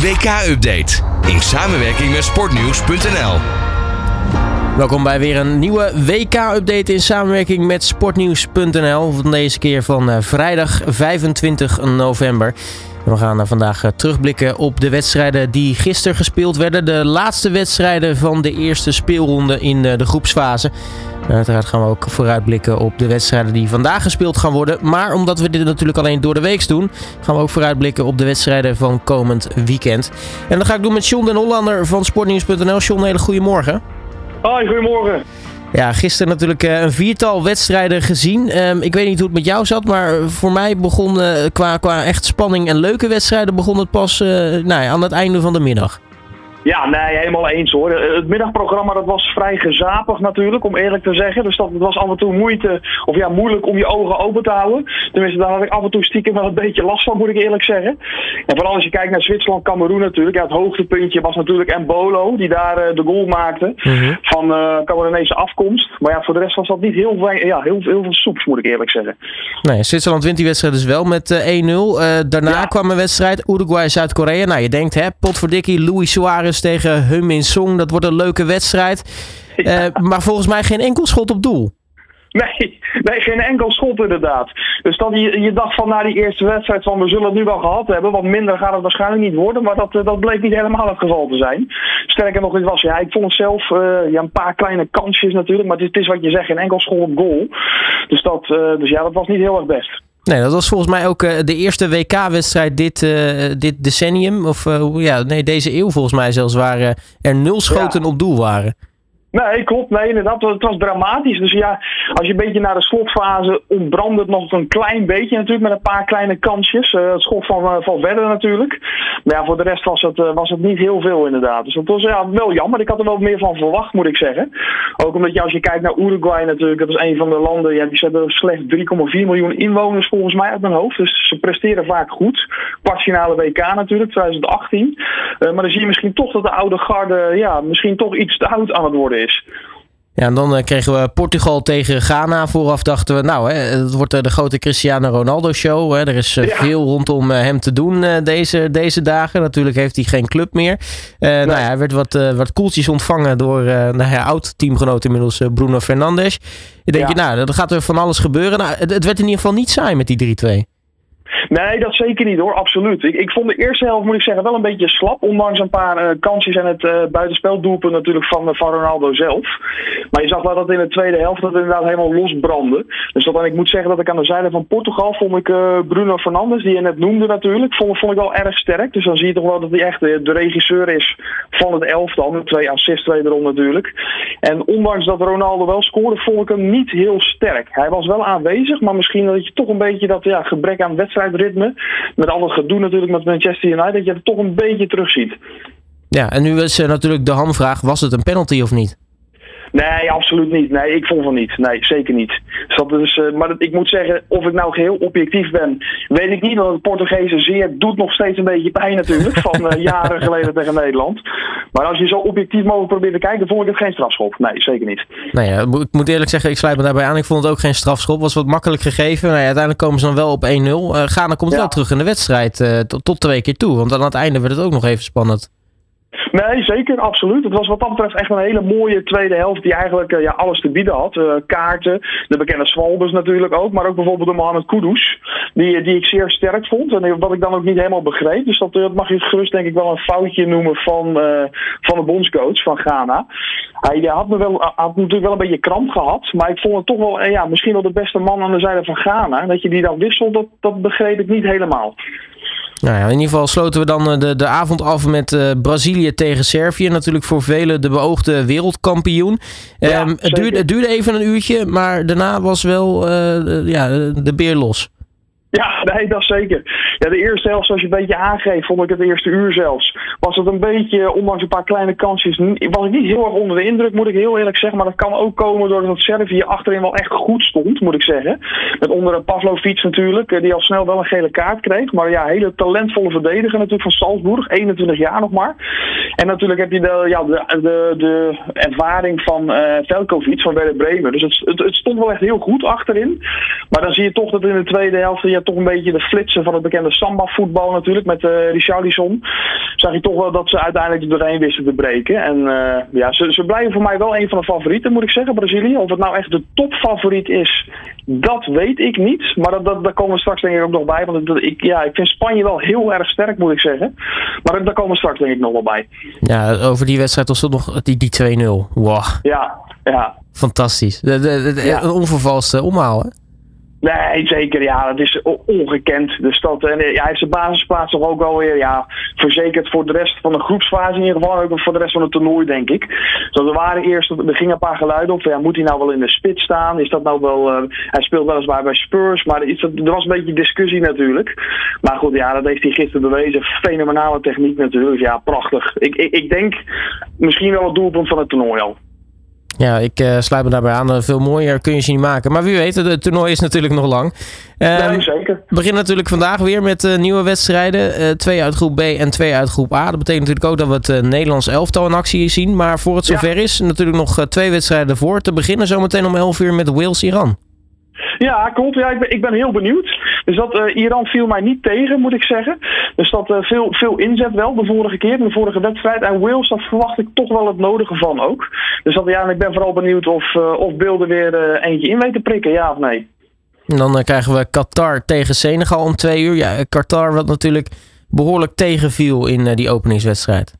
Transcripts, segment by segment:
WK-update in samenwerking met sportnieuws.nl. Welkom bij weer een nieuwe WK-update in samenwerking met sportnieuws.nl. Van deze keer van eh, vrijdag 25 november. We gaan vandaag eh, terugblikken op de wedstrijden die gisteren gespeeld werden. De laatste wedstrijden van de eerste speelronde in eh, de groepsfase. En uiteraard gaan we ook vooruitblikken op de wedstrijden die vandaag gespeeld gaan worden. Maar omdat we dit natuurlijk alleen door de week doen, gaan we ook vooruitblikken op de wedstrijden van komend weekend. En dat ga ik doen met John den Hollander van sportnieuws.nl. John, hele goede morgen. Hoi, goedemorgen. Ja, gisteren natuurlijk uh, een viertal wedstrijden gezien. Um, ik weet niet hoe het met jou zat, maar voor mij begon uh, qua, qua echt spanning en leuke wedstrijden begon het pas uh, nou ja, aan het einde van de middag. Ja, nee, helemaal eens hoor. Het middagprogramma dat was vrij gezapig natuurlijk, om eerlijk te zeggen. Dus dat was af en toe moeite, of ja, moeilijk om je ogen open te houden. Tenminste, daar had ik af en toe stiekem wel een beetje last van, moet ik eerlijk zeggen. En vooral als je kijkt naar Zwitserland, Cameroen natuurlijk. Ja, het hoogtepuntje was natuurlijk Mbolo, die daar uh, de goal maakte mm-hmm. van uh, Cameroonese afkomst. Maar ja, voor de rest was dat niet heel, ja, heel, heel veel soeps, moet ik eerlijk zeggen. Nee, Zwitserland wint die wedstrijd dus wel met uh, 1-0. daarna ja. kwam een wedstrijd Uruguay-Zuid-Korea. Nou, je denkt, hè, potverdikkie, Louis Suarez tegen Heung-Min Song. Dat wordt een leuke wedstrijd. Ja. Uh, maar volgens mij geen enkel schot op doel. Nee, nee, geen enkel schot inderdaad. Dus dat je, je dacht van na die eerste wedstrijd van we zullen het nu wel gehad hebben. Want minder gaat het waarschijnlijk niet worden. Maar dat, dat bleek niet helemaal het geval te zijn. Sterker nog, het was ja, ik vond het zelf uh, ja, een paar kleine kansjes natuurlijk. Maar het is, het is wat je zegt, geen enkel schot op goal. Dus, dat, uh, dus ja, dat was niet heel erg best. Nee, dat was volgens mij ook uh, de eerste WK-wedstrijd dit, uh, dit decennium. Of uh, ja, nee, deze eeuw volgens mij zelfs. Waar er nul schoten ja. op doel waren. Nee, klopt. Nee, inderdaad. Het was dramatisch. Dus ja, als je een beetje naar de slotfase ontbrandde het nog een klein beetje natuurlijk. Met een paar kleine kansjes. Uh, het schot van, uh, van verder natuurlijk. Maar ja, voor de rest was het, uh, was het niet heel veel inderdaad. Dus dat was ja, wel jammer. Ik had er wel meer van verwacht, moet ik zeggen. Ook omdat je als je kijkt naar Uruguay natuurlijk. Dat is een van de landen. Ja, die hebben slechts 3,4 miljoen inwoners volgens mij uit mijn hoofd. Dus ze presteren vaak goed. Kwartfinale WK natuurlijk, 2018. maar dan zie je misschien toch dat de oude garde ja, misschien toch iets te oud aan het worden is. Ja, en dan uh, kregen we Portugal tegen Ghana. Vooraf dachten we, nou, hè, het wordt uh, de grote Cristiano Ronaldo show. Hè. Er is uh, ja. veel rondom hem te doen deze, deze dagen. Natuurlijk heeft hij geen club meer. Nee. Nou ja, hij werd wat, wat koeltjes ontvangen door nou ja, oud-teamgenoot inmiddels Bruno Fernandes. Je denkt, ja. nou, er gaat er van alles gebeuren. Nou, het, het werd in ieder geval niet saai met die 3-2. Nee, dat zeker niet hoor, absoluut. Ik, vond de eerste helft, moet ik zeggen, wel een beetje slap. Ondanks een paar uh, kansjes en het uh, buitenspeldoelpunt natuurlijk van, van Ronaldo zelf. Maar je zag wel dat in de tweede helft dat het inderdaad helemaal losbrandde. Dus dat, ik moet zeggen dat ik aan de zijde van Portugal vond ik Bruno Fernandes, die je net noemde natuurlijk, vond, ik wel erg sterk. Dus dan zie je toch wel dat hij echt de, regisseur is van het elftal. Met twee assists wederom natuurlijk. En ondanks dat Ronaldo wel scoorde, vond ik hem niet heel sterk. Hij was wel aanwezig, maar misschien dat je toch een beetje dat ja, gebrek aan wedstrijd ritme. Met al het gedoe natuurlijk met Manchester United. Dat je het toch een beetje terugziet. Ja, en nu is uh, natuurlijk de hamvraag. Was het een penalty of niet? Nee, absoluut niet. Nee, ik vond van niet. Nee, zeker niet. Dus dat is, uh, maar dat, ik moet zeggen, of ik nou geheel objectief ben, weet ik niet. Want het Portugese zeer doet nog steeds een beetje pijn natuurlijk. Van uh, jaren geleden tegen Nederland. Maar als je zo objectief mogelijk probeert te kijken, vond ik het geen strafschop. Nee, zeker niet. Nou ja, ik moet eerlijk zeggen, ik sluit me daarbij aan. Ik vond het ook geen strafschop. Was wat makkelijk gegeven. Nou ja, uiteindelijk komen ze dan wel op 1-0. Uh, Ghana komt ja. wel terug in de wedstrijd tot, tot twee keer toe. Want aan het einde werd het ook nog even spannend. Nee, zeker, absoluut. Het was wat dat betreft echt een hele mooie tweede helft die eigenlijk uh, ja, alles te bieden had. Uh, kaarten, de bekende Swalbers natuurlijk ook, maar ook bijvoorbeeld de Mohamed Kudus, die, die ik zeer sterk vond en wat ik dan ook niet helemaal begreep. Dus dat, dat mag je gerust denk ik wel een foutje noemen van, van de bondscoach van Ghana. Hij had, me wel, had natuurlijk wel een beetje kramp gehad, maar ik vond het toch wel ja, misschien wel de beste man aan de zijde van Ghana. Dat je die dan wisselt, dat, dat begreep ik niet helemaal. Nou ja, in ieder geval sloten we dan de, de avond af met uh, Brazilië tegen Servië. Natuurlijk voor velen de beoogde wereldkampioen. Ja, um, het, duurde, het, duurde, even een uurtje, maar daarna was wel uh, ja, de beer los. Ja, nee, dat zeker. Ja, de eerste helft, zoals je een beetje aangeeft, vond ik het eerste uur zelfs. Was het een beetje, ondanks een paar kleine kansjes, was ik niet heel erg onder de indruk, moet ik heel eerlijk zeggen. Maar dat kan ook komen doordat Servië achterin wel echt goed stond, moet ik zeggen. Met onder een Pavlovic natuurlijk, die al snel wel een gele kaart kreeg. Maar ja, hele talentvolle verdediger natuurlijk van Salzburg, 21 jaar nog maar. En natuurlijk heb je de, ja, de, de, de ervaring van uh, Velkovic van Werder Bremen. Dus het, het, het, stond wel echt heel goed achterin. Maar dan zie je toch dat in de tweede helft ja, toch een beetje de flitsen van het bekende samba-voetbal natuurlijk met uh, Richarlison. zag je toch wel dat ze uiteindelijk er doorheen wisten te breken. En ja, ze, ze blijven voor mij wel een van de favorieten, moet ik zeggen, Brazilië. Of het nou echt de topfavoriet is, dat weet ik niet. Maar dat, dat, daar komen we straks denk ik ook nog bij. Want ik, ja, ik vind Spanje wel heel erg sterk, moet ik zeggen. Maar daar komen we straks denk ik nog wel bij. Ja, over die wedstrijd was er nog die, die 2-0. Wow. Ja, ja. Fantastisch. De, de, de, Een onvervalste omhaal, hè? Nee, zeker. Ja, dat is ongekend. Dus dat, en hij heeft zijn basisplaats toch ook wel weer ja, verzekerd voor de rest van de groepsfase in ieder geval. Ook voor de rest van het toernooi, denk ik. Dus er waren eerst, er gingen een paar geluiden op. Ja, moet hij nou wel in de spits staan? Is dat nou wel, uh, hij speelt weliswaar bij Spurs, maar er was een beetje discussie natuurlijk. Maar goed, ja, dat heeft hij gisteren bewezen. Fenomenale techniek natuurlijk. Ja, prachtig. Ik, ik, ik denk misschien wel het doelpunt van het toernooi al. Ja, ik uh, sluit me daarbij aan. Veel mooier kun je ze niet maken. Maar wie weet, het toernooi is natuurlijk nog lang. Uh, zeker. We beginnen natuurlijk vandaag weer met uh, nieuwe wedstrijden. Twee uit groep B en twee uit groep A. Dat betekent natuurlijk ook dat we het Nederlands elftal in actie zien. Maar voor het zover ja. is, natuurlijk nog twee wedstrijden voor. Te beginnen zometeen om 11 uur met Wales-Iran. Ja, klopt. Ja, ik, ben, ik ben heel benieuwd. Dus dat uh, Iran viel mij niet tegen, moet ik zeggen. Dus dat uh, veel, veel inzet wel de vorige keer, de vorige wedstrijd. En Wales, dat verwacht ik toch wel het nodige van ook. Dus dat, ja, ik ben vooral benieuwd of, uh, of beelden weer eentje in weten prikken, ja of nee. En dan krijgen we Qatar tegen Senegal om twee uur. Ja, Qatar wat natuurlijk behoorlijk tegenviel in die openingswedstrijd.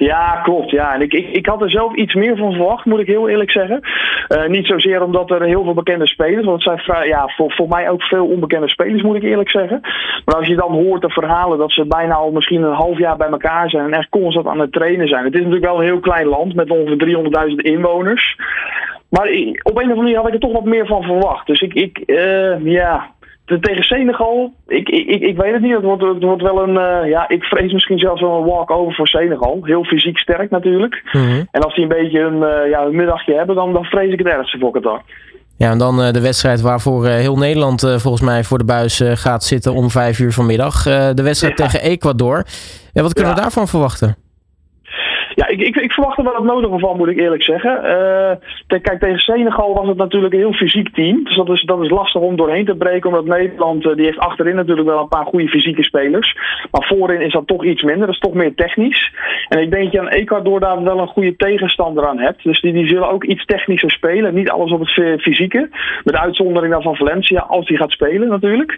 Ja, klopt. Ja. En ik, ik, ik had er zelf iets meer van verwacht, moet ik heel eerlijk zeggen. Uh, niet zozeer omdat er heel veel bekende spelers, want het zijn ja, voor, voor mij ook veel onbekende spelers, moet ik eerlijk zeggen. Maar als je dan hoort de verhalen dat ze bijna al misschien een half jaar bij elkaar zijn en echt constant aan het trainen zijn. Het is natuurlijk wel een heel klein land met ongeveer 300.000 inwoners. Maar op een of andere manier had ik er toch wat meer van verwacht. Dus ik, ik uh, ja, tegen Senegal, ik, ik, ik weet het niet. Het wordt, het wordt wel een, uh, ja, ik vrees misschien zelfs wel een walk-over voor Senegal. Heel fysiek sterk natuurlijk. Mm -hmm. En als die een beetje een, uh, ja, een middagje hebben, dan, dan vrees ik het ergste voor Qatar. Ja, en dan uh, de wedstrijd waarvoor heel Nederland volgens mij voor de buis gaat zitten om vijf uur vanmiddag. de wedstrijd ja. tegen Ecuador. Ja, wat kunnen ja. we daarvan verwachten? Ja, ik, ik, verwacht er wel het nodige van, moet ik eerlijk zeggen. Uh, kijk, tegen Senegal was het natuurlijk een heel fysiek team. Dus dat is, dat is lastig om doorheen te breken. Omdat Nederland, uh, die heeft achterin natuurlijk wel een paar goede fysieke spelers. Maar voorin is dat toch iets minder. Dat is toch meer technisch. En ik denk dat je aan Ecuador daar wel een goede tegenstander aan hebt. Dus die, die zullen ook iets technischer spelen. Niet alles op het fysieke. Met uitzondering dan van Valencia, als die gaat spelen natuurlijk.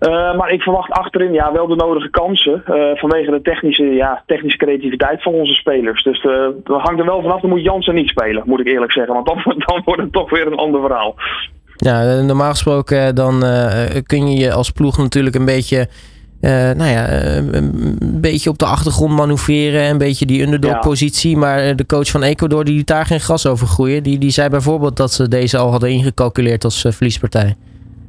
Uh, maar ik verwacht achterin ja, wel de nodige kansen. vanwege de technische, ja, technische creativiteit van onze spelers. Dus uh, dat hangt er wel vanaf. Dan moet Jansen niet spelen, moet ik eerlijk zeggen. Want dan, dan wordt het toch weer een ander verhaal. Ja, normaal gesproken dan uh, kun je je als ploeg natuurlijk een beetje... Uh, nou ja, een beetje op de achtergrond manoeuvreren. Een beetje die underdog-positie. Ja. Maar de coach van Ecuador die liet daar geen gras over groeien. Die, die zei bijvoorbeeld dat ze deze al hadden ingecalculeerd als verliespartij.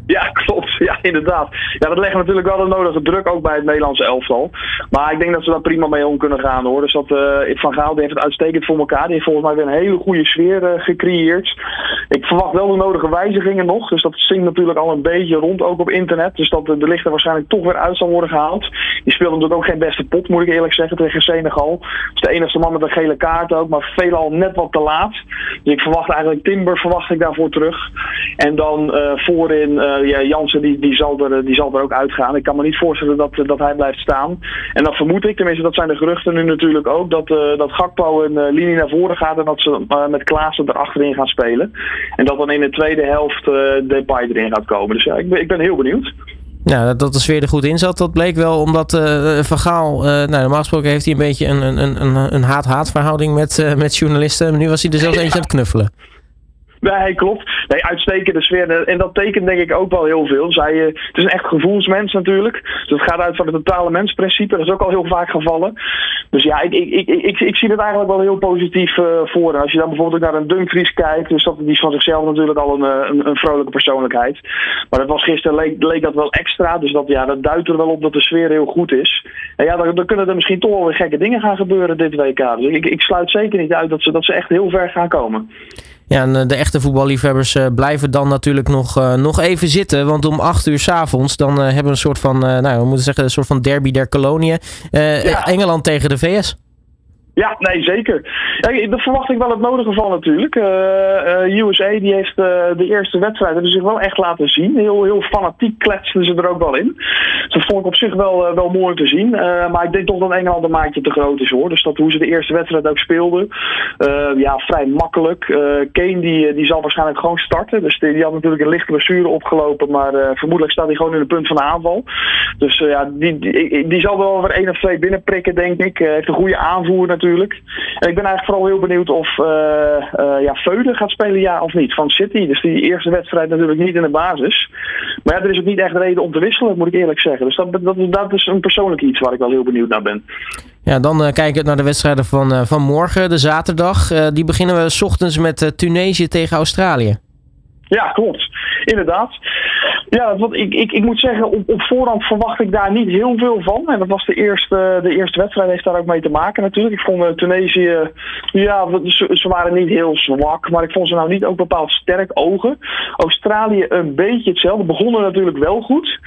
Ja, klopt. Ja, inderdaad. Ja, dat legt natuurlijk wel de nodige druk ook bij het Nederlandse elftal. Maar ik denk dat ze daar prima mee om kunnen gaan hoor. Dus dat uh, Van Gaal die heeft het uitstekend voor elkaar. Die heeft volgens mij weer een hele goede sfeer uh, gecreëerd. Ik verwacht wel de nodige wijzigingen nog. Dus dat zingt natuurlijk al een beetje rond ook op internet. Dus dat de, de lichten waarschijnlijk toch weer uit zal worden gehaald. Die speelde natuurlijk ook geen beste pot, moet ik eerlijk zeggen, tegen Senegal. Dat is de enige man met een gele kaart ook. Maar veelal net wat te laat. Dus ik verwacht eigenlijk Timber verwacht ik daarvoor terug. En dan voorin ja, Jansen die, die, zal er, die zal er ook uitgaan. Ik kan me niet voorstellen dat, dat hij blijft staan. En dat vermoed ik, tenminste dat zijn de geruchten nu natuurlijk ook, dat, uh, dat Gakpo een uh, linie naar voren gaat en dat ze uh, met Klaassen erachterin gaan spelen. En dat dan in de tweede helft Depay erin gaat komen. Dus ja, ik ben, ik ben heel benieuwd. Nou, dat de sfeer er goed in zat, dat bleek wel omdat uh, Van Gaal, uh, nou, normaal gesproken heeft hij een beetje een, een, een, een haat-haat verhouding met, met journalisten. nu was hij er zelfs eentje aan het knuffelen. Nee, klopt. Nee, uitstekende sfeer. En dat tekent denk ik ook wel heel veel. Zij, uh, het is een echt gevoelsmens natuurlijk. Dus het gaat uit van het totale mensprincipe. Dat is ook al heel vaak gevallen. Dus ja, ik, ik, ik, ik, ik zie het eigenlijk wel heel positief uh, voor. Als je dan bijvoorbeeld naar een Dumfries kijkt. Dus dat, die is van zichzelf natuurlijk al een, een, een vrolijke persoonlijkheid. Maar dat was gisteren leek, leek dat wel extra. Dus dat, ja, dat duidt er wel op dat de sfeer heel goed is. En ja, dan, dan kunnen er misschien toch wel weer gekke dingen gaan gebeuren dit WK. Dus ik, ik sluit zeker niet uit dat ze, dat ze echt heel ver gaan komen. Ja, en de echte voetballiefhebbers uh, blijven dan natuurlijk nog, uh, nog even zitten. Want om acht uur s'avonds dan hebben we een soort van, nou we moeten zeggen, een soort van derby der koloniën. Ja. Engeland tegen de VS. Ja, nee, zeker. Ja, daar verwacht ik wel het nodige van natuurlijk. Uh, uh, USA die heeft uh, de eerste wedstrijd hebben zich wel echt laten zien. Heel, heel fanatiek kletsten ze er ook wel in. Dat vond ik op zich wel, wel mooi te zien. maar ik denk toch dat Engeland een maatje te groot is hoor. Dus dat hoe ze de eerste wedstrijd ook speelden. ja, vrij makkelijk. Kane die, die zal waarschijnlijk gewoon starten. Dus die, had natuurlijk een lichte blessure opgelopen. Maar vermoedelijk staat hij gewoon in de punt van de aanval. Dus ja, die, die, die, zal wel weer één of twee binnenprikken denk ik. heeft een goede aanvoer En ik ben eigenlijk vooral heel benieuwd of uh, ja, gaat spelen, ja of niet. Van City. Dus die eerste wedstrijd natuurlijk niet in de basis. Maar ja, er is ook niet echt reden om te wisselen, moet ik eerlijk zeggen. Dus dat, dat, dat is een persoonlijk iets waar ik wel heel benieuwd naar ben. Ja, dan uh, kijken we naar de wedstrijden van, van morgen, de zaterdag. die beginnen we s ochtends met Tunesië tegen Australië. Ja, klopt. Inderdaad. Ja, wat ik, ik, ik moet zeggen, op, op voorhand verwacht ik daar niet heel veel van. En dat was de eerste, de eerste wedstrijd, heeft daar ook mee te maken natuurlijk. Ik vond uh, Tunesië, ja, ze, ze, waren niet heel zwak, maar ik vond ze nou niet ook bepaald sterk ogen. Australië een beetje hetzelfde, begonnen natuurlijk wel goed.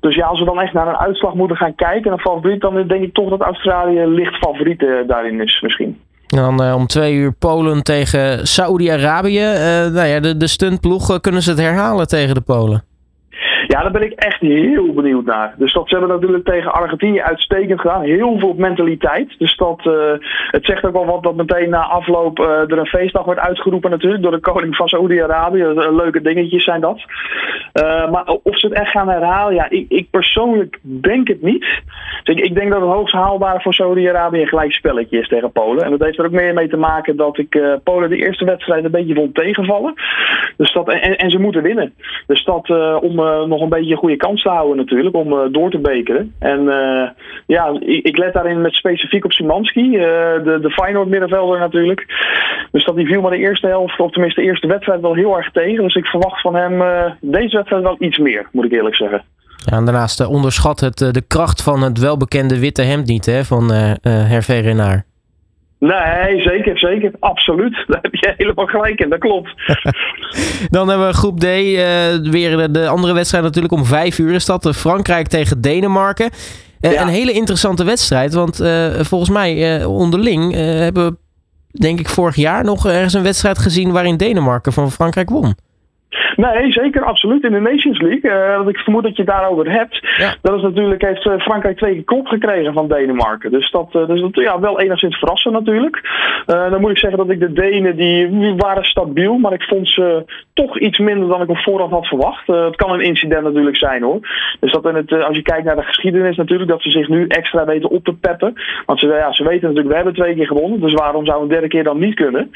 Dus ja, als we dan echt naar een uitslag moeten gaan kijken, een favoriet, dan denk ik toch dat Australië licht favoriet uh, daarin is misschien. En dan uh, om twee uur Polen tegen Saoedi-Arabië. Uh, nou ja, de, de stuntploeg, kunnen ze het herhalen tegen de Polen? Ja, daar ben ik echt heel benieuwd naar. Dus dat ze hebben natuurlijk tegen Argentinië uitstekend gedaan. Heel veel mentaliteit. Dus dat, uh, het zegt ook wel wat dat meteen na afloop uh, er een feestdag wordt uitgeroepen natuurlijk door de koning van Saoedi-Arabië. Leuke dingetjes zijn dat. Maar of ze het echt gaan herhalen, ja, ik, ik persoonlijk denk het niet. Dus ik, ik denk dat het hoogst haalbare voor Saoedi-Arabië een gelijk spelletje is tegen Polen. En dat heeft er ook meer mee te maken dat ik Polen de eerste wedstrijd een beetje vond tegenvallen. Dus dat, en, en ze moeten winnen. Dus dat om nog een beetje een goede kans te houden natuurlijk om uh, door te bekeren. En uh, ja, ik, ik, let daarin met specifiek op Simanski, uh, de, de Feyenoord middenvelder natuurlijk. Dus dat die viel maar de eerste helft, of tenminste de eerste wedstrijd wel heel erg tegen. Dus ik verwacht van hem deze wedstrijd wel iets meer, moet ik eerlijk zeggen. Ja, en daarnaast onderschat het de kracht van het welbekende witte hemd niet hè, van Hervé Renard. Nee, zeker, zeker. Absoluut. Daar heb je helemaal gelijk in, dat klopt. Dan hebben we groep D. Uh, weer de, andere wedstrijd natuurlijk om vijf uur is dat. Frankrijk tegen Denemarken. Uh, Een hele interessante wedstrijd, want uh, volgens mij onderling hebben we, denk ik, vorig jaar nog ergens een wedstrijd gezien waarin Denemarken van Frankrijk won. Nee, zeker, absoluut. In de Nations League, uh, ik vermoed dat je het daarover hebt. Dat is natuurlijk, heeft uh, Frankrijk twee keer klop gekregen van Denemarken. Dus dat, uh, dus dat ja, wel enigszins verrassend natuurlijk. dan moet ik zeggen dat ik de Denen, die waren stabiel, maar ik vond ze toch iets minder dan ik op voorhand had verwacht. het kan een incident natuurlijk zijn hoor. Dus dat in het, als je kijkt naar de geschiedenis natuurlijk, dat ze zich nu extra weten op te peppen. Want ze, ja, ze weten natuurlijk, we hebben twee keer gewonnen, dus waarom zou een derde keer dan niet kunnen?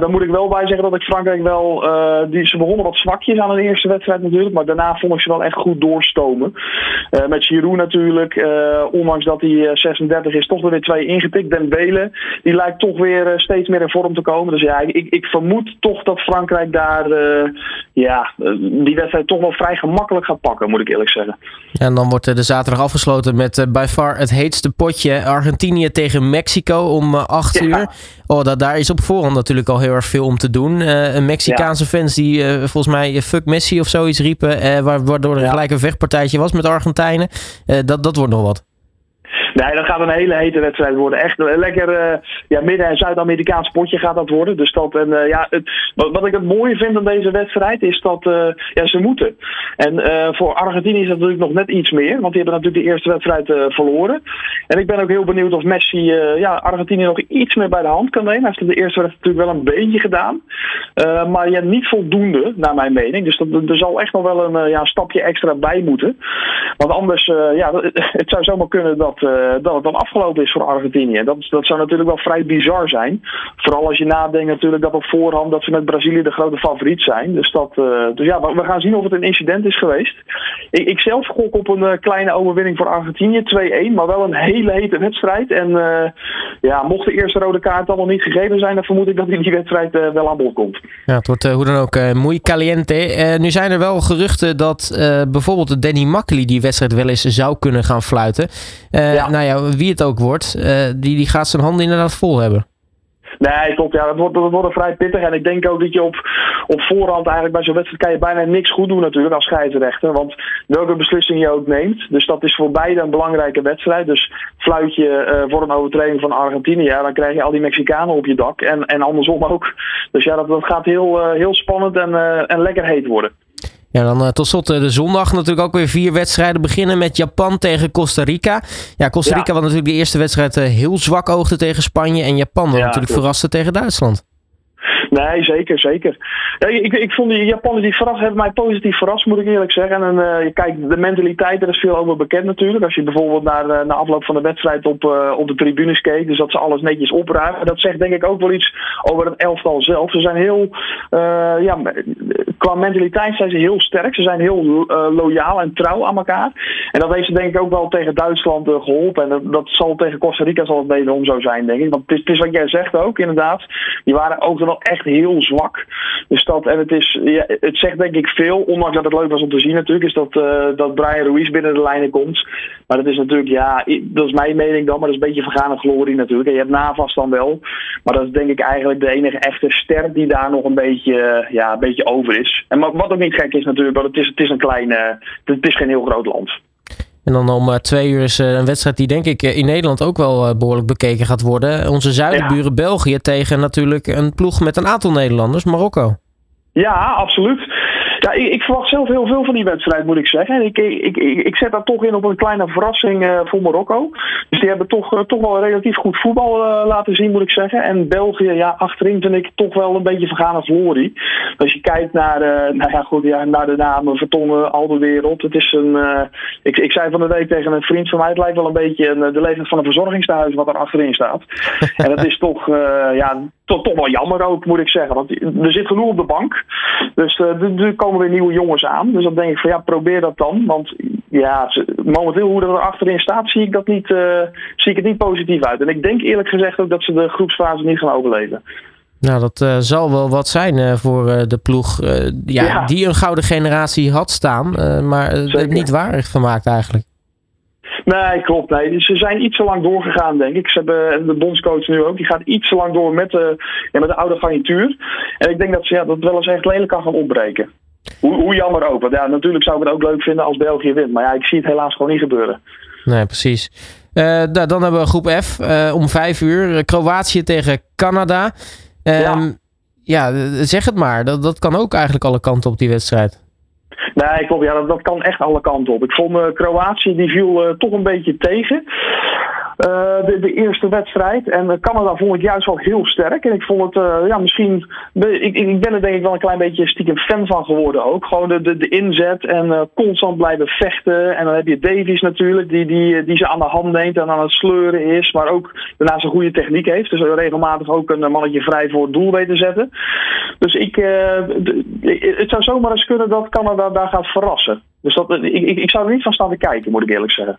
dan moet ik wel bij zeggen dat ik Frankrijk wel, die, ze begonnen wat zwakjes aan de eerste wedstrijd natuurlijk. Maar daarna vond ik ze wel echt goed doorstomen. Uh, met Giroud natuurlijk. Uh, ondanks dat hij 36 is, toch weer twee ingetikt. Den Belen, die lijkt toch weer steeds meer in vorm te komen. Dus ja, ik, ik vermoed toch dat Frankrijk daar ja, die wedstrijd toch wel vrij gemakkelijk gaat pakken, moet ik eerlijk zeggen. En dan wordt de zaterdag afgesloten met by far het heetste potje. Argentinië tegen Mexico om 8 uur. Oh, dat, daar is op voorhand natuurlijk al heel erg veel om te doen. Mexicaanse fans die uh, volgens mij fuck Messi of zoiets riepen. Uh, waardoor er gelijk een vechtpartijtje was met Argentijnen. dat, dat wordt nog wat. Nee, dat gaat een hele hete wedstrijd worden. Echt een lekker uh, ja, Midden- en Zuid-Amerikaans potje gaat dat worden. Dus dat, en, uh, ja, het, wat, ik het mooie vind aan deze wedstrijd is dat uh, ja, ze moeten. En voor Argentinië is dat natuurlijk nog net iets meer. Want die hebben natuurlijk de eerste wedstrijd verloren. En ik ben ook heel benieuwd of Messi ja, Argentinië nog iets meer bij de hand kan nemen. Hij heeft de eerste wedstrijd natuurlijk wel een beetje gedaan. maar ja, niet voldoende, naar mijn mening. Dus dat, er zal echt nog wel een ja, stapje extra bij moeten. Want anders, ja, het zou zomaar kunnen dat dat het dan afgelopen is voor Argentinië. Dat, dat zou natuurlijk wel vrij bizar zijn. Vooral als je nadenkt natuurlijk dat op voorhand dat ze met Brazilië de grote favoriet zijn. Dus, dat, uh, dus ja, we gaan zien of het een incident is geweest. Ik, ik zelf gok op een uh, kleine overwinning voor Argentinië, 2-1. Maar wel een hele hete wedstrijd. En ja, mocht de eerste rode kaart dan nog niet gegeven zijn, dan vermoed ik dat in die wedstrijd wel aan bod komt. Ja, het wordt hoe dan ook muy caliente. nu zijn er wel geruchten dat bijvoorbeeld Danny Makkely die wedstrijd wel eens zou kunnen gaan fluiten. Ja nou ja, wie het ook wordt, uh, die, die gaat zijn handen inderdaad vol hebben. Nee, klopt. Ja, dat wordt, dat wordt vrij pittig. En ik denk ook dat je op, op voorhand eigenlijk bij zo'n wedstrijd kan je bijna niks goed doen natuurlijk als scheidsrechter. Want welke beslissing je ook neemt. Dus dat is voor beide een belangrijke wedstrijd. Dus fluit je uh, voor een overtreding van Argentinië, ja, dan krijg je al die Mexicanen op je dak. En, en andersom ook. Dus ja, dat, dat gaat heel, uh, heel spannend en, uh, en lekker heet worden. Ja, dan uh, tot slot de zondag natuurlijk ook weer vier wedstrijden. Beginnen met Japan tegen Costa Rica. Ja, Costa Rica ja. wat natuurlijk de eerste wedstrijd uh, heel zwak oogde tegen Spanje. En Japan ja, natuurlijk verraste tegen Duitsland. Nee, zeker, zeker. Ik, ik vond die Japanners die verrast, hebben mij positief verrast, moet ik eerlijk zeggen. En uh, kijk, de mentaliteit, er is veel over bekend natuurlijk. Als je bijvoorbeeld naar, na afloop van de wedstrijd op, uh, op de tribunes keek, dus dat ze alles netjes opruimen. Dat zegt denk ik ook wel iets over het elftal zelf. Ze zijn heel, uh, ja, qua mentaliteit zijn ze heel sterk. Ze zijn heel loyaal en trouw aan elkaar. En dat heeft ze denk ik ook wel tegen Duitsland geholpen. En dat, dat zal tegen Costa Rica zal het wederom zo zijn, denk ik. Want het is, het is wat jij zegt ook, inderdaad. Die waren ook wel echt heel zwak. Dus dat, en het, is, ja, het zegt denk ik veel, ondanks dat het leuk was om te zien natuurlijk, is dat, uh, dat Brian Ruiz binnen de lijnen komt. Maar dat is natuurlijk, ja, dat is mijn mening dan, maar dat is een beetje vergane glorie natuurlijk. En je hebt Navas dan wel, maar dat is denk ik eigenlijk de enige echte ster die daar nog een beetje, ja, een beetje over is. En wat ook niet gek is natuurlijk, want het is, het is een kleine, het is geen heel groot land. En dan om uh, twee uur is uh, een wedstrijd die denk ik uh, in Nederland ook wel behoorlijk bekeken gaat worden. Onze zuidenburen ja. België tegen natuurlijk een ploeg met een aantal Nederlanders, Marokko. Ja, absoluut. Ja, ik, ik, verwacht zelf heel veel van die wedstrijd, moet ik zeggen. Ik, ik, ik, ik zet daar toch in op een kleine verrassing uh, voor Marokko. Dus die hebben toch, uh, toch wel relatief goed voetbal uh, laten zien, moet ik zeggen. En België, ja, achterin vind ik toch wel een beetje vergane glorie. Als je kijkt naar, nou ja, goed, ja, naar de namen Vertongen, al de wereld. Het is een, ik, ik zei van de week tegen een vriend van mij, het lijkt wel een beetje een, de leeftijd van een verzorgingstehuis wat er achterin staat. en dat is toch, ja, toch, toch wel jammer ook, moet ik zeggen. Want er zit genoeg op de bank. Dus er komen weer nieuwe jongens aan. Dus dan denk ik van ja, probeer dat dan. Want ja, momenteel hoe dat er achterin staat, zie ik, dat niet, uh, zie ik het niet positief uit. En ik denk eerlijk gezegd ook dat ze de groepsfase niet gaan overleven. Nou, dat uh, zal wel wat zijn voor de ploeg ja, ja, die een gouden generatie had staan, maar het niet waardig gemaakt eigenlijk. Nee, klopt. Nee. Ze zijn iets te lang doorgegaan, denk ik. Ze hebben de bondscoach nu ook. Die gaat iets te lang door met de, ja, met de oude garnituur. En ik denk dat ze ja, dat wel eens echt lelijk kan gaan opbreken. Hoe, hoe jammer ook. Want ja, natuurlijk zou ik het ook leuk vinden als België wint. Maar ja, ik zie het helaas gewoon niet gebeuren. Nee, precies. Uh, dan hebben we groep F uh, om vijf uur. Kroatië tegen Canada. Um, ja. ja, zeg het maar. Dat, dat kan ook eigenlijk alle kanten op die wedstrijd. Nee, klopt. Ja, dat, dat kan echt alle kanten op. Ik vond uh, Kroatië, die viel uh, toch een beetje tegen. Uh, de, de, eerste wedstrijd. En Canada vond ik juist wel heel sterk. En ik vond het, ja, misschien. Ik, ik ben er denk ik wel een klein beetje stiekem fan van geworden ook. Gewoon de, de, de inzet en constant blijven vechten. En dan heb je Davies natuurlijk, die, die, die ze aan de hand neemt en aan het sleuren is. Maar ook daarnaast een goede techniek heeft. Dus regelmatig ook een mannetje vrij voor het doel weet te zetten. Dus ik, het zou zomaar eens kunnen dat Canada daar gaat verrassen. Dus dat, ik, ik, ik zou er niet van staan te kijken, moet ik eerlijk zeggen.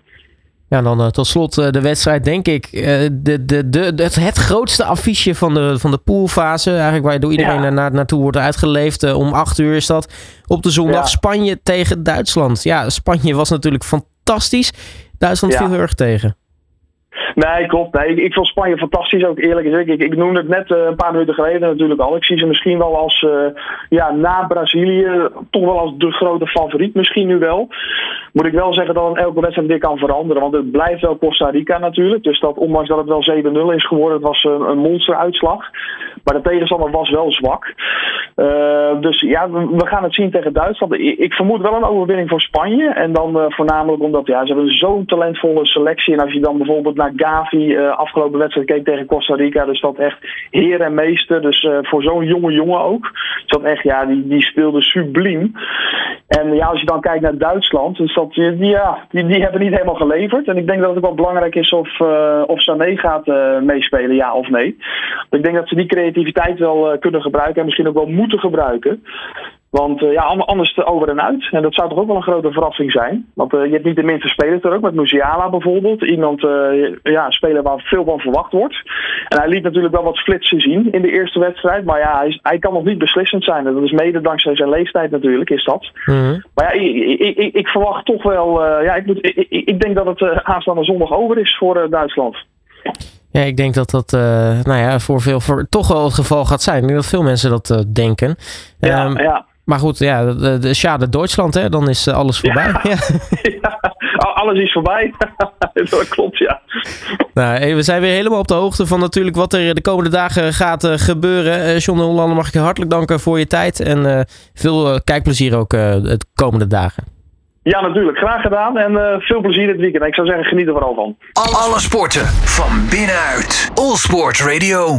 Ja, dan uh, tot slot uh, de wedstrijd, denk ik. Uh, de, de, de, het, het grootste affiche van de, van de poolfase. Eigenlijk waar je door iedereen ja. naar, naartoe wordt uitgeleefd. om acht uur is dat. Op de zondag ja. Spanje tegen Duitsland. Ja, Spanje was natuurlijk fantastisch. Duitsland ja. viel heel erg tegen. Nee, klopt. Nee, ik, ik vond Spanje fantastisch, ook eerlijk gezegd. Ik, ik noemde het net uh, een paar minuten geleden natuurlijk al. Ik zie ze misschien wel als, uh, ja, na Brazilië, toch wel als de grote favoriet misschien nu wel. Moet ik wel zeggen dat elke wedstrijd weer kan veranderen. Want het blijft wel Costa Rica natuurlijk. Dus dat, ondanks dat het wel 7-0 is geworden, was een, een monsteruitslag. Maar de tegenstander was wel zwak. Uh, dus ja, we, we, gaan het zien tegen Duitsland. Ik, ik, vermoed wel een overwinning voor Spanje. En dan voornamelijk omdat ja, ze hebben zo'n talentvolle selectie. En als je dan bijvoorbeeld naar Uh, afgelopen wedstrijd keek tegen Costa Rica. Dus dat echt heer en meester. Dus uh, voor zo'n jonge jongen ook. Dus dat echt, ja, die, die speelde subliem. En ja, als je dan kijkt naar Duitsland, dus dat, die, ja, die, die hebben niet helemaal geleverd. En ik denk dat het wel belangrijk is of, uh, of Sané gaat meespelen, ja of nee. Ik denk dat ze die creativiteit wel kunnen gebruiken en misschien ook wel moeten gebruiken. Want uh, ja, anders over en uit. En dat zou toch ook wel een grote verrassing zijn. Want uh, je hebt niet de minste spelers er ook, met Musiala bijvoorbeeld. Iemand, uh, ja, een speler waar veel van verwacht wordt. En hij liet natuurlijk wel wat flitsen zien in de eerste wedstrijd. Maar ja, hij, hij kan nog niet beslissend zijn. En dat is mede dankzij zijn leeftijd natuurlijk, is dat. Mm -hmm. Maar ja, ik, ik, ik, ik, verwacht toch wel... ja, ik, moet, ik, ik denk dat het aanstaande zondag over is voor Duitsland. Ja, ik denk dat dat nou ja, voor veel voor toch wel het geval gaat zijn. Ik denk dat veel mensen dat denken. Ja, um, ja. Maar goed, ja, de, de Schade Duitsland, hè, dan is alles voorbij. Ja. ja. alles is voorbij. dat klopt, ja. Nou, we zijn weer helemaal op de hoogte van natuurlijk wat er de komende dagen gaat uh, gebeuren. Uh, John de Hollander mag ik je hartelijk danken voor je tijd. En uh, veel kijkplezier ook de komende dagen. Ja, natuurlijk. Graag gedaan. En veel plezier dit weekend. Ik zou zeggen, geniet er vooral van. Alle sporten van binnenuit. All Sport Radio.